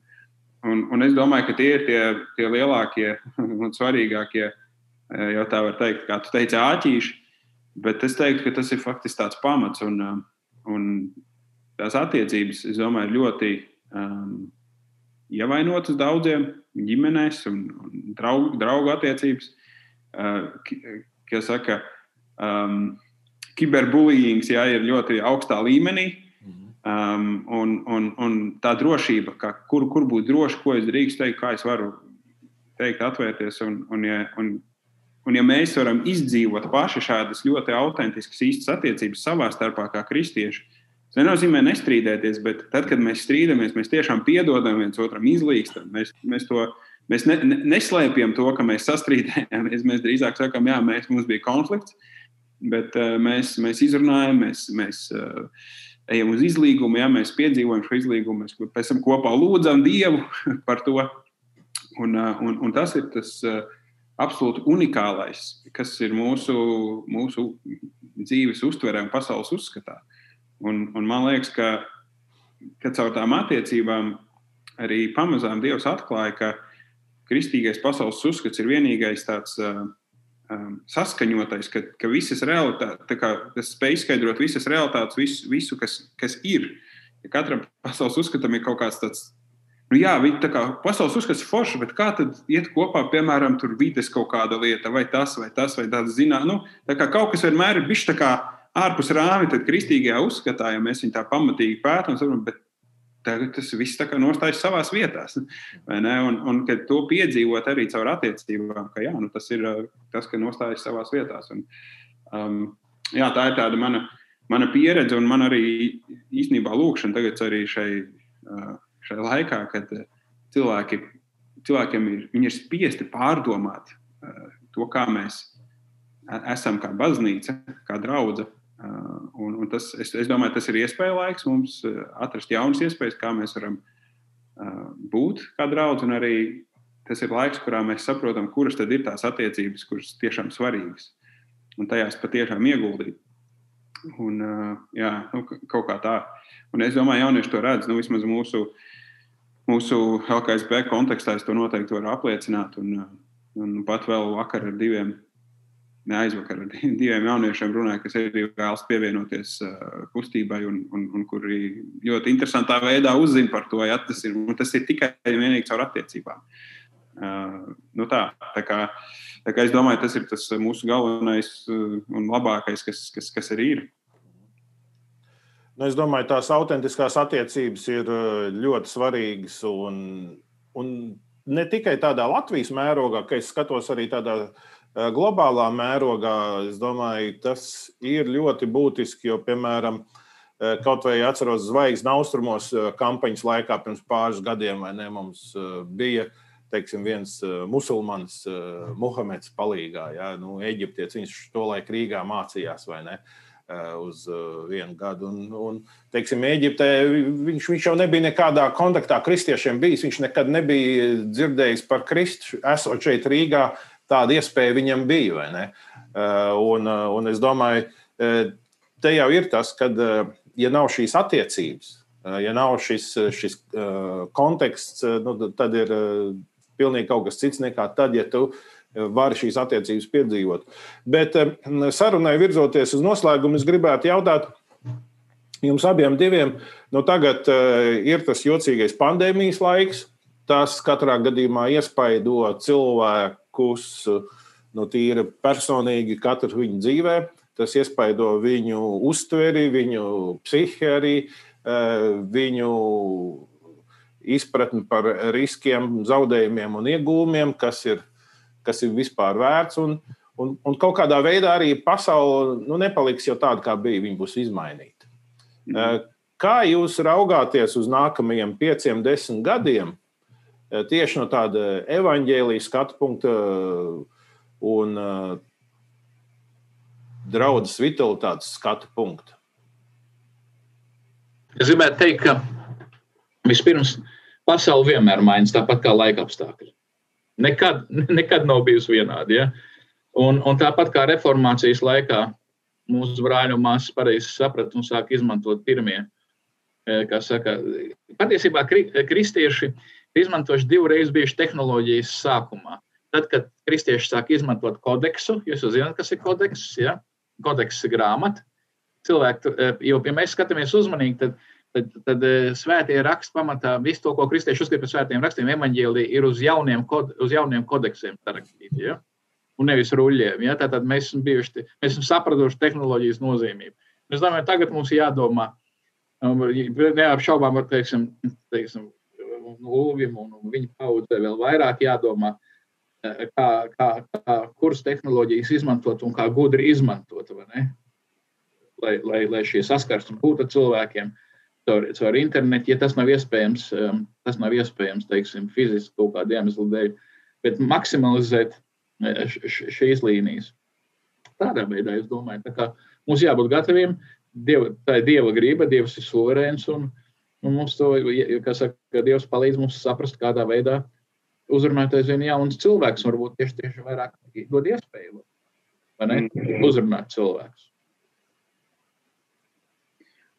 Un, un es domāju, ka tie ir tie, tie lielākie un svarīgākie, eh, jau tā var teikt, kā tu teici, āķīši. Bet es teiktu, ka tas ir faktiski tāds pamats. Un, eh, un tās attiecības, es domāju, ir ļoti um, ievainotas daudziem ģimenēs un, un draugu, draugu attiecības. Uh, kā saka, um, kiberbullyings jā, ir ļoti augstā līmenī. Um, un, un, un tā drošība, ka, kur, kur būt droši, ko es drīkstu teikt, kā es varu teikt, atvērties. Un, un, ja, un, un ja mēs varam izdzīvot paši šādas ļoti autentiskas, īstas attiecības savā starpā, kā kristieši, tas nenozīmē nestrīdēties, bet tad, kad mēs strīdamies, mēs tiešām piedodam viens otram, izlīkstam. Mēs, mēs, to, mēs ne, ne, neslēpjam to, ka mēs sastrīdējāmies. Mēs drīzāk sakām, jā, mēs, mums bija konflikts, bet uh, mēs, mēs izrunājam, mēs. mēs uh, ejam uz izlīgumu, ja mēs piedzīvojam šo izlīgumu, mēs pēc tam kopā lūdzam Dievu par to. Un, un, un tas ir tas absolūti unikālais, kas ir mūsu, mūsu dzīves uztverē un pasaules uzskatā. Un, un man liekas, ka, ka caur tām attiecībām arī pamazām Dievs atklāja, ka kristīgais pasaules uzskats ir vienīgais tāds um, saskaņotais, ka, ka visas realitātes, tas spēj izskaidrot visas realitātes, visu, visu kas, kas ir. Ja katram pasaules uzskatam ir kaut kāds tāds. Nu jā, tā kā pasaules uzskats ir forši, bet kā tad iet kopā, piemēram, tur vides kaut kāda lieta, vai tas, vai tas, vai tāds zināt. Nu, tā kā kaut kas vienmēr ir bijis tā kā ārpus rāmja, tad kristīgajā uzskatā, ja mēs viņu tā pamatīgi pētām, bet tagad tas viss tā kā nostājas savās vietās. Un, un kad to piedzīvot arī caur attiecībām, ka jā, nu, tas ir tas, ka nostājas savās vietās. Un, um, jā, tā ir tāda mana, mana pieredze un man arī īstenībā lūkšana tagad arī šai, šai laikā, kad cilvēki, cilvēkiem ir, ir spiesti pārdomāt to, kā mēs esam kā baznīca, kā draudzene un, un tas, es, es domāju, tas ir iespēja laiks mums uh, atrast jaunas iespējas, kā mēs varam uh, būt kā draugi. Un arī tas ir laiks, kurā mēs saprotam, kuras tad ir tās attiecības, kuras tiešām svarīgas un tajās patiešām ieguldīt. Un, jā, nu, kaut kā tā. Un es domāju, ka jaunieši to redz. Nu, vismaz mūsu, mūsu LKSB kontekstā es to noteikti varu apliecināt. Un, un pat vēl vakar ar diviem aizvakar ar diviem jauniešiem runāju, kas arī vēlas pievienoties uh, kustībai un, un, un kuri ļoti interesantā veidā uzzina par to, ja tas ir, tas ir tikai un vienīgi caur attiecībām. Uh, nu tā, tā kā, tā kā es domāju, tas ir tas mūsu galvenais uh, un labākais, kas, kas, kas arī ir. Nu, es domāju, tās autentiskās attiecības ir ļoti svarīgas. Un, un ne tikai tādā Latvijas mērogā, ka es skatos arī tādā uh, globālā mērogā, es domāju, tas ir ļoti būtiski, jo, piemēram, eh, kaut vai atceros zvaigznes austrumos eh, kampaņas laikā pirms pāris gadiem, vai ne, mums bija teiksim, viens musulmanis, Muhameds, palīgā. Ja, nu, Eģiptietis, viņš to laiku Rīgā mācījās, vai ne? Uz vienu gadu. Un, un teiksim, Eģiptē viņš, viņš jau nebija nekādā kontaktā ar kristiešiem bijis. Viņš nekad nebija dzirdējis par Kristu. Esot šeit Rīgā, tāda iespēja viņam bija. Uh, un, uh, un es domāju, uh, te jau ir tas, ka, ja nav šīs attiecības, ja nav šis, šis konteksts, nu, tad ir pilnīgi kaut kas cits nekā tad, ja tu vari šīs attiecības piedzīvot. Bet sarunai virzoties uz noslēgumu, es gribētu jautāt. Jums abiem diviem, nu tagad ir tas jocīgais pandēmijas laiks. Tas katrā gadījumā iespaido cilvēkukus nu, tīri personīgi katru viņu dzīvē. Tas iespaido viņu uztveri, viņu psihi arī, eh, viņu izpratni par riskiem, zaudējumiem un iegūmiem, kas ir, kas ir vispār vērts. Un, un, un kaut kādā veidā arī pasaule nu, nepaliks jau tāda, kā bija. Viņa būs izmainīta. Mhm. Kā jūs raugāties uz nākamajiem pieciem, desmit gadiem? Eh, tieši no tāda evaņģēlijas skatu punkta eh, un eh, draudzes vitalitātes skatu punkta. Es gribētu teikt, ka vispirms pasaule vienmēr mainās tāpat kā laika apstākļi. Nekad, nekad nav bijusi vienāda. Ja? Un, un tāpat kā reformācijas laikā mūsu brāļu māsas pareizi saprata un sāka izmantot pirmie, kā saka, patiesībā kristieši izmantojuši divreiz bijuši tehnoloģijas sākumā. Tad, kad kristieši sāk izmantot kodeksu, jūs jau zināt, kas ir kodeks, ja? kodeks ir grāmata. Cilvēki, eh, jo, ja mēs skatāmies uzmanīgi, tad, tad, tad eh, svētie raksti pamatā visu to, ko kristieši uzskata par svētiem rakstiem, evaņģēlī ir uz jauniem, kod, uz jauniem kodeksiem rakstīti. Ja? Un nevis ruļļiem. Ja? Tātad mēs esam, bijuši, mēs esam sapratuši tehnoloģijas nozīmību. Es domāju, tagad mums jādomā, um, neapšaubām, teiksim, teiksim, un Ulvim un, viņa paudzē vēl vairāk jādomā, eh, kā, kā, kā, kuras tehnoloģijas izmantot un kā gudri izmantot. Lai, lai, lai šī saskarsme būtu cilvēkiem caur, caur internetu, ja tas nav iespējams, um, tas nav iespējams, teiksim, fiziski kaut kāda iemesla dēļ, bet maksimalizēt eh, šīs līnijas. Tādā veidā es domāju, ka mums jābūt gataviem. Dieva, tā ir Dieva grība, Dievs ir suverēns un, Un nu, mums to, kas saka, Dievs palīdz mums saprast, kādā veidā uzrunāt aizvien jaunus cilvēkus. Varbūt tieši, tieši vairāk dod iespēju ne, mm. uzrunāt cilvēkus.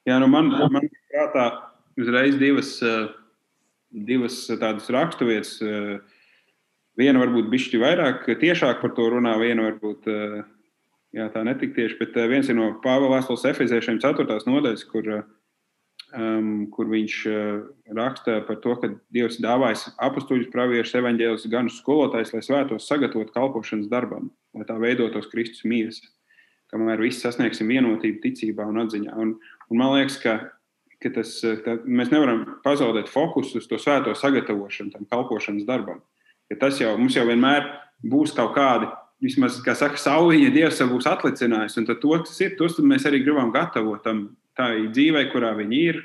Jā, nu man, man prātā uzreiz divas, divas tādas raksturvietas viena varbūt bišķi vairāk, tiešāk par to runā, viena varbūt jā, tā netik tieši, bet viens ir no Pāvila vēstules efeziešiem 4. nodaļas, kur, um, kur viņš raksta par to, ka Dievs dāvājas apstuļus, praviešus, evaņģēlus, gan skolotājs, lai svētos sagatavot kalpošanas darbam, lai tā veidotos Kristus miesa, kamēr visi sasniegsim vienotību ticībā un atziņā. Un, un man liekas, ka ka tas, ka mēs nevaram pazaudēt fokusu uz to svēto sagatavošanu, tam kalpošanas darbam. Ja tas jau mums jau vienmēr būs kaut kādi, vismaz, kā saka, sauliņa Dievs būs atlicinājis, un to, kas ir, tos mēs arī gribam gatavot tam tā dzīvē, kurā viņi ir,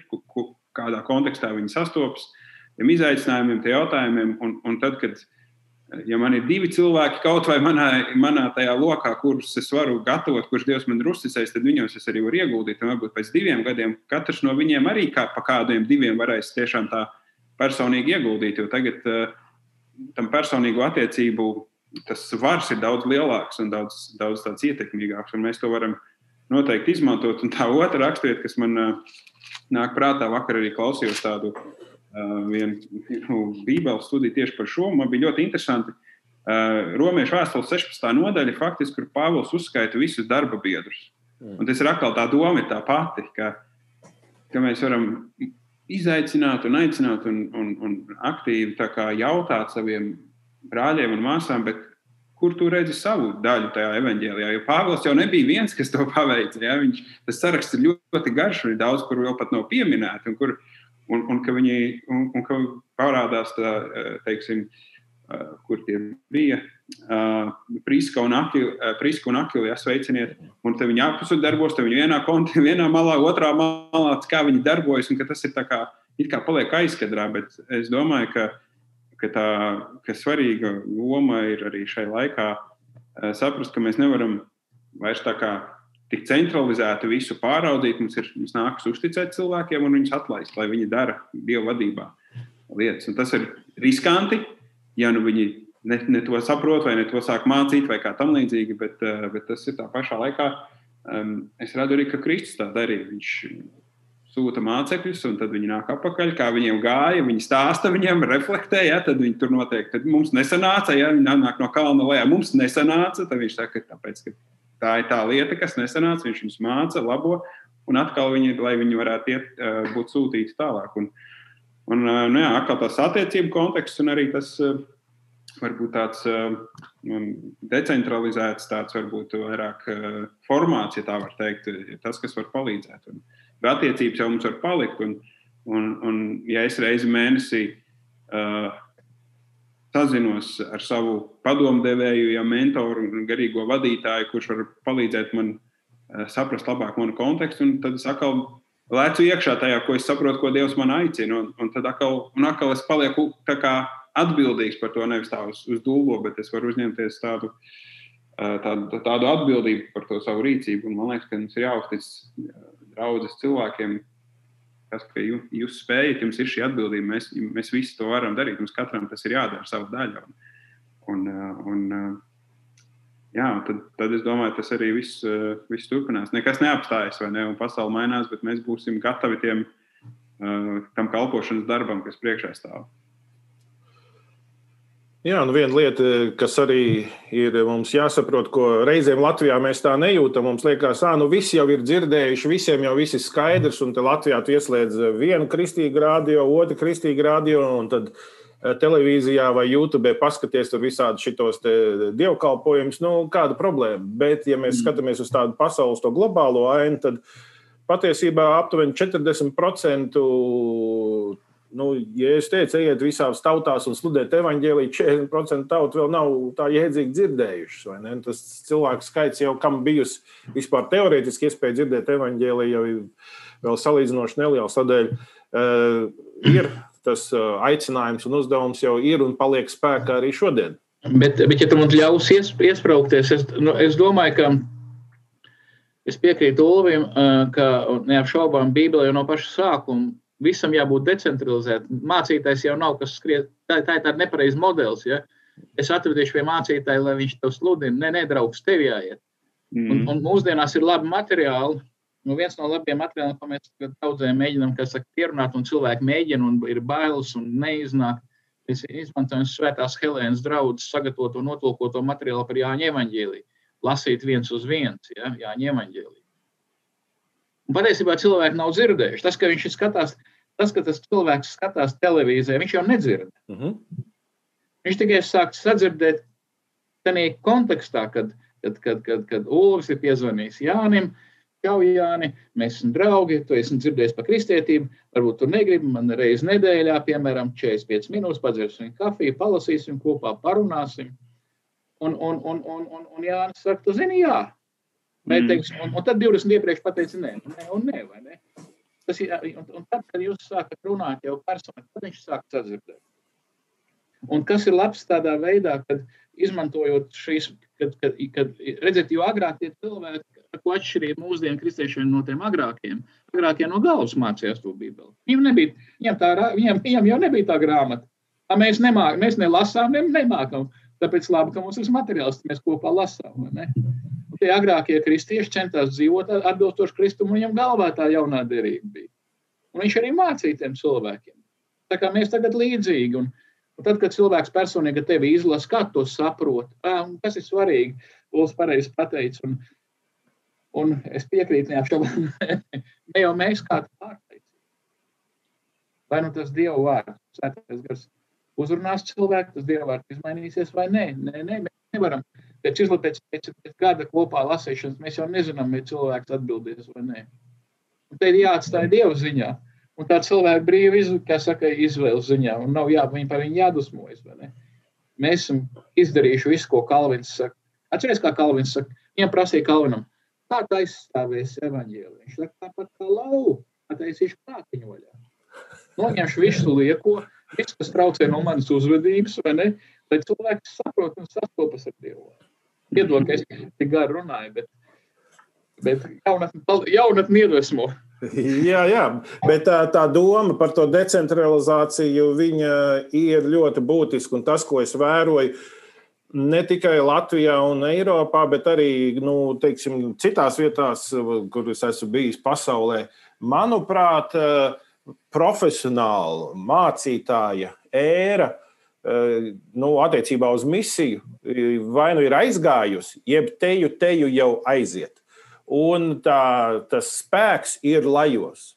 kādā kontekstā viņi sastopas, tiem izaicinājumiem, tiem jautājumiem, un, un tad, kad ja man ir divi cilvēki kaut vai manā, manā tajā lokā, kurus es varu gatavot, kurš Dievs man ir uzticējis, tad viņos es arī varu ieguldīt. Un varbūt pēc diviem gadiem katrs no viņiem arī kā pa kādiem diviem varēs tiešām tā personīgi ieguldīt. Jo tagad uh, tam personīgo attiecību tas svars ir daudz lielāks un daudz, daudz ietekmīgāks. Un mēs to varam noteikti izmantot. Un tā otra raksturība, kas man uh, nāk prātā, vakar arī klausījos tādu vienu nu, bībeles studiju tieši par šo. Man bija ļoti interesanti. Romiešu vēstules 16. nodaļa, faktiski, kur Pāvils uzskaita visus darba biedrus. Un tas ir atkal tā doma, tā pati, ka, ka mēs varam izaicināt un aicināt un, un, un aktīvi jautāt saviem brāļiem un māsām, bet kur tu redzi savu daļu tajā evanģēlijā? Jo Pāvils jau nebija viens, kas to paveica. Ja? Viņš, tas saraksts ir ļoti garš un ir daudz, kur vēl pat nav pieminēti. Un kur, un, un ka viņi un, un ka parādās tā, teiksim, kur tie bija. Priska un Akila, sveiciniet. Un te viņi apakšā darbos, te viņi vienā kontā, vienā malā, otrā malā, kā viņi darbojas. Un tas ir tā kā, kā paliek aizkadrā, bet es domāju, ka, ka tā ka svarīga loma ir arī šai laikā saprast, ka mēs nevaram vairs tā kā tik centralizēti visu pāraudzīt. Mums ir mums nākas uzticēt cilvēkiem un viņus atlaist, lai viņi dara Dieva vadībā lietas. Un tas ir riskanti, ja nu viņi ne, ne to saprot, vai ne to sāk mācīt, vai kā tam līdzīgi, bet, eh, bet tas ir tā pašā laikā. Um, es redzu arī, ka Kristus tā darīja. Viņš sūta mācekļus, un tad viņi nāk atpakaļ, kā viņiem gāja. Viņi stāsta viņiem, reflektē, ja, tad viņi tur notiek. Tad mums nesanāca, ja viņi nāk no kalna lejā. Mums nesanāca, tad viņš saka, tāpēc, ka tā ir tā lieta, kas nesanāca. Viņš viņus māca, labo, un atkal viņi, lai viņi varētu iet, būt sūtīti tālāk. Un, un nu jā, atkal tas attiecību konteksts un arī tas varbūt tāds decentralizēts, tāds varbūt vairāk formāts, ja tā var teikt, tas, kas var palīdzēt. Un, bet attiecības jau mums var palikt. Un, un, un ja es reizi mēnesī uh, sazinos ar savu padomdevēju, ja mentoru un garīgo vadītāju, kurš var palīdzēt man eh, saprast labāk manu kontekstu. Tad es atkal lēcu iekšā tajā, ko es saprotu, ko Dievs man aicina. Un, un tad atkal, un atkal es palieku atbildīgs par to nevis tā uz, uz dūlo, bet es varu uzņemties tādu, eh, tādu, tādu atbildību par to savu rīcību. Un man liekas, ka mums ir jāuztic draudzes cilvēkiem tas, ka jūs, spējat, jums ir šī atbildība, mēs, mēs visi to varam darīt. Mums katram tas ir jādara savu daļu. Un, un, jā, tad, tad es domāju, tas arī viss, viss turpinās. Nekas neapstājas, vai ne? Un pasaule mainās, bet mēs būsim gatavi tiem, tam kalpošanas darbam, kas priekšā stāv. Jā, nu viena lieta, kas arī ir mums jāsaprot, ko reizēm Latvijā mēs tā nejūtam. Mums liekas, ka nu, visi jau ir dzirdējuši, visiem jau viss ir skaidrs, un te Latvijā tu ieslēdz vienu kristīgu radio, otru kristīgu radio, un tad eh, televīzijā vai YouTube paskaties tur visādi šitos dievkalpojumus. Nu, kāda problēma? Bet, ja mēs mm. skatāmies uz tādu pasaules to globālo ainu, tad patiesībā aptuveni 40% Nu, ja es teicu, ejiet visās tautās un sludēt evaņģēlīju, 40% tautu vēl nav tā jēdzīgi dzirdējušas. Tas cilvēku skaits jau, kam bijusi vispār teorētiski iespēja dzirdēt evaņģēlīju, jau ir vēl salīdzinoši neliels. Tādēļ uh, ir tas uh, aicinājums un uzdevums jau ir un paliek spēkā arī šodien. Bet, bet ja tu man ļaus ies, iesprāgties, es, nu, es domāju, ka es piekrītu Ulvim, uh, ka neapšaubām Bībelē jau no paša sākuma visam jābūt decentralizētam. Mācītājs jau nav kas skriet, tā, tā ir tāda nepareiza modelis. Ja? Es atradīšu pie mācītāja, lai viņš to sludina. Nē, ne, nedraugs, tev jāiet. Mm. Un, un mūsdienās ir labi materiāli. Nu, viens no labiem materiāliem, ko mēs daudziem mēģinām saka, pierunāt, un cilvēki mēģina, un ir bailes un neiznāk. Mēs izmantojam Svētās Helēnas draudzes sagatavoto notulkoto materiālu par Jāņa evaņģēliju. Lasīt viens uz viens, ja, Jāņa evaņģēliju. Un patiesībā cilvēki nav dzirdējuši. Tas, ka viņš skatās, tas, ka tas cilvēks skatās televīzijā, viņš jau nedzird. Mhm. -huh. Viņš tikai sāk sadzirdēt tādā kontekstā, kad, kad, kad, kad, kad Ulris ir piezvanījis Jānim. Čau, Jāni, mēs esam draugi. Tu esi dzirdējis par kristietību. Varbūt tu negribi man reizi nedēļā, piemēram, 45 minūtes padzersim kafiju, palasīsim kopā, parunāsim. Un, un, un, un, un, un Jānis saka, tu zini, jā. Vai, Mm. teiksim, un, un tad 20 iepriekš pateica, nē, nē, un nē, vai ne? Tas ir, un, un tad, kad jūs sākat runāt jau personiski, tad viņš sāk sadzirdēt. Un kas ir labs tādā veidā, kad izmantojot šīs, kad, kad, kad redziet, jo agrāk tie cilvēki, ko atšķirība mūsdienu kristiešiem no tiem agrākiem, agrākie no galvas mācījās to bībeli. Viņam, nebija, viņam, tā, viņam, viņam jau nebija tā grāmata. Tā mēs, nemāk, mēs nelasām, ne, nemākam. Tāpēc labi, ka mums ir materiāls, mēs kopā lasām. Tie agrākie kristieši centās dzīvot atbilstoši Kristum, un viņam galvā tā jaunā derība bija. Un viņš arī mācīja tiem cilvēkiem. Tā kā mēs tagad līdzīgi. Un, un tad, kad cilvēks personīgi tevi izlasa, kā to saprot, kas ir svarīgi, Lūdzu, pareizi pateicis. Un, un es piekrītu, neapšaubām, ne jau mēs kā pārteicis. Vai nu tas Dieva vārds, svētais gars, uzrunās cilvēku, tas Dieva vārds izmainīsies vai nē. Nē, nē mēs nevaram. Pēc, izla- pēc, pēc, gada kopā lasīšanas mēs jau nezinām, vai cilvēks atbildēs vai nē. Un te ir jāatstāj Dieva ziņā. Un tā cilvēka brīva izvēles ziņā. Un nav jā, viņi par viņu jādusmojas. Mēs esam izdarījuši visu, ko Kalvins saka. Atcerieties, kā Kalvins saka. Viņam prasīja Kalvinam, kā tā aizstāvēs evaņģēliju. Viņš saka, tāpat kā lauva, attaisīšu prātiņu vaļā. Noņemšu visu lieko, visu, kas traucē no manas uzvedības, vai ne? Lai cilvēks saprot un sastopas ar Dievu. Piedod, ka es tik gari runāju, bet, bet jaunatni, jaunatni iedvesmo. Jā, jā, bet tā, tā doma par to decentralizāciju ir ļoti būtiska. Tas, ko es vēroju, ne tikai Latvijā un Eiropā, bet arī nu, teiksim, citās vietās, kur es esmu bijis pasaulē, manuprāt, profesionāla mācītāja ēra. Nu, attiecībā uz misiju, vai nu ir aizgājusi, jeb teju, teju jau aiziet un tā, tas spēks ir lajos.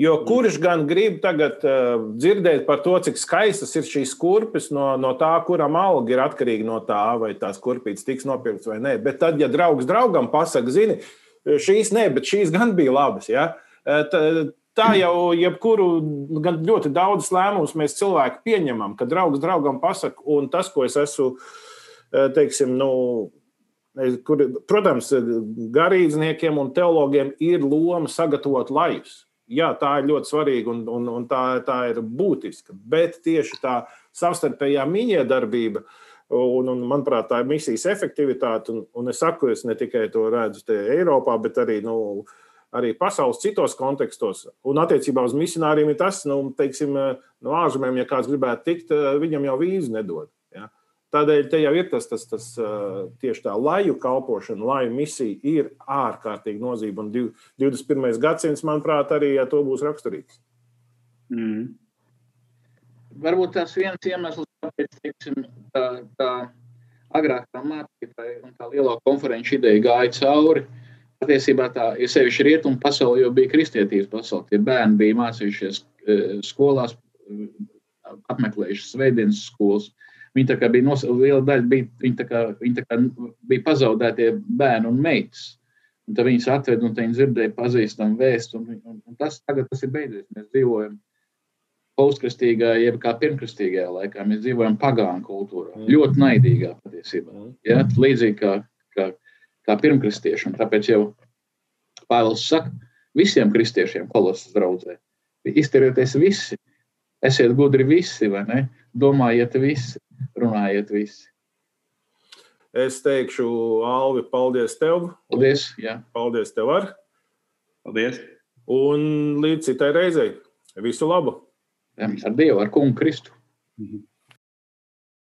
Jo kurš gan grib tagad uh, dzirdēt par to, cik skaistas ir šīs kurpes, no, no tā, kuram alga ir atkarīga no tā, vai tās kurpītes tiks nopirktas vai nē. Bet tad, ja draugs draugam pasakā, zini, šīs nē, bet šīs gan bija labas. Ja? Tā, tā jau jebkuru, gan ļoti daudz lēmumus mēs cilvēki pieņemam, kad draugs draugam pasakā, un tas, ko es esmu, teiksim, nu, Kur, protams, garīdzniekiem un teologiem ir loma sagatavot lajus. Jā, tā ir ļoti svarīga un, un, un tā, tā ir būtiska. Bet tieši tā savstarpējā mīņiedarbība, un, un manuprāt, tā ir misijas efektivitāte. Un, un es saku, es ne tikai to redzu Eiropā, bet arī, nu, arī pasaules citos kontekstos. Un attiecībā uz misionāriem ir tas, nu, teiksim, no ārzemēm, ja kāds gribētu tikt, viņam jau vīzu nedod. Ja? Tādēļ te jau ir tas, tas, tas tieši tā laju kalpošana, laju misija ir ārkārtīgi nozīme. Un 21. gadsimts, manuprāt, arī ja to būs raksturīgs. Mm. Varbūt tas viens iemesls, kāpēc teiksim, tā, tā agrāk tā mācītāja un tā lielā konferenču ideja gāja cauri. Patiesībā tā ir sevišķi rietumu pasaule, jo bija kristietības pasaule. Tie bērni bija mācījušies skolās, apmeklējuši svētdienas skolas. Viņi tā kā bija nos, liela daļa, bija, viņi tā kā, viņi tā kā bija pazaudētie bērni un meitas. Un tad viņas atveda un viņi dzirdēja pazīstamu vēstu. Un, un, un tas tagad tas ir beidzies. Mēs dzīvojam postkristīgā, jeb kā pirmkristīgajā laikā. Mēs dzīvojam pagānu kultūrā. Mm. Ļoti naidīgā patiesībā. Mm. Ja? Līdzīgi kā, kā, kā pirmkristieši. Tāpēc jau Pāvils saka visiem kristiešiem kolosas draudzē. Izturieties visi. Esiet gudri visi, vai ne? Domājiet visi, runājiet visi. Es teikšu, Alvi, paldies tev. Paldies, jā. Paldies tev ar. Paldies. Un līdz citai reizei. Visu labu! Ar Dievu, ar kungu Kristu. Mhm.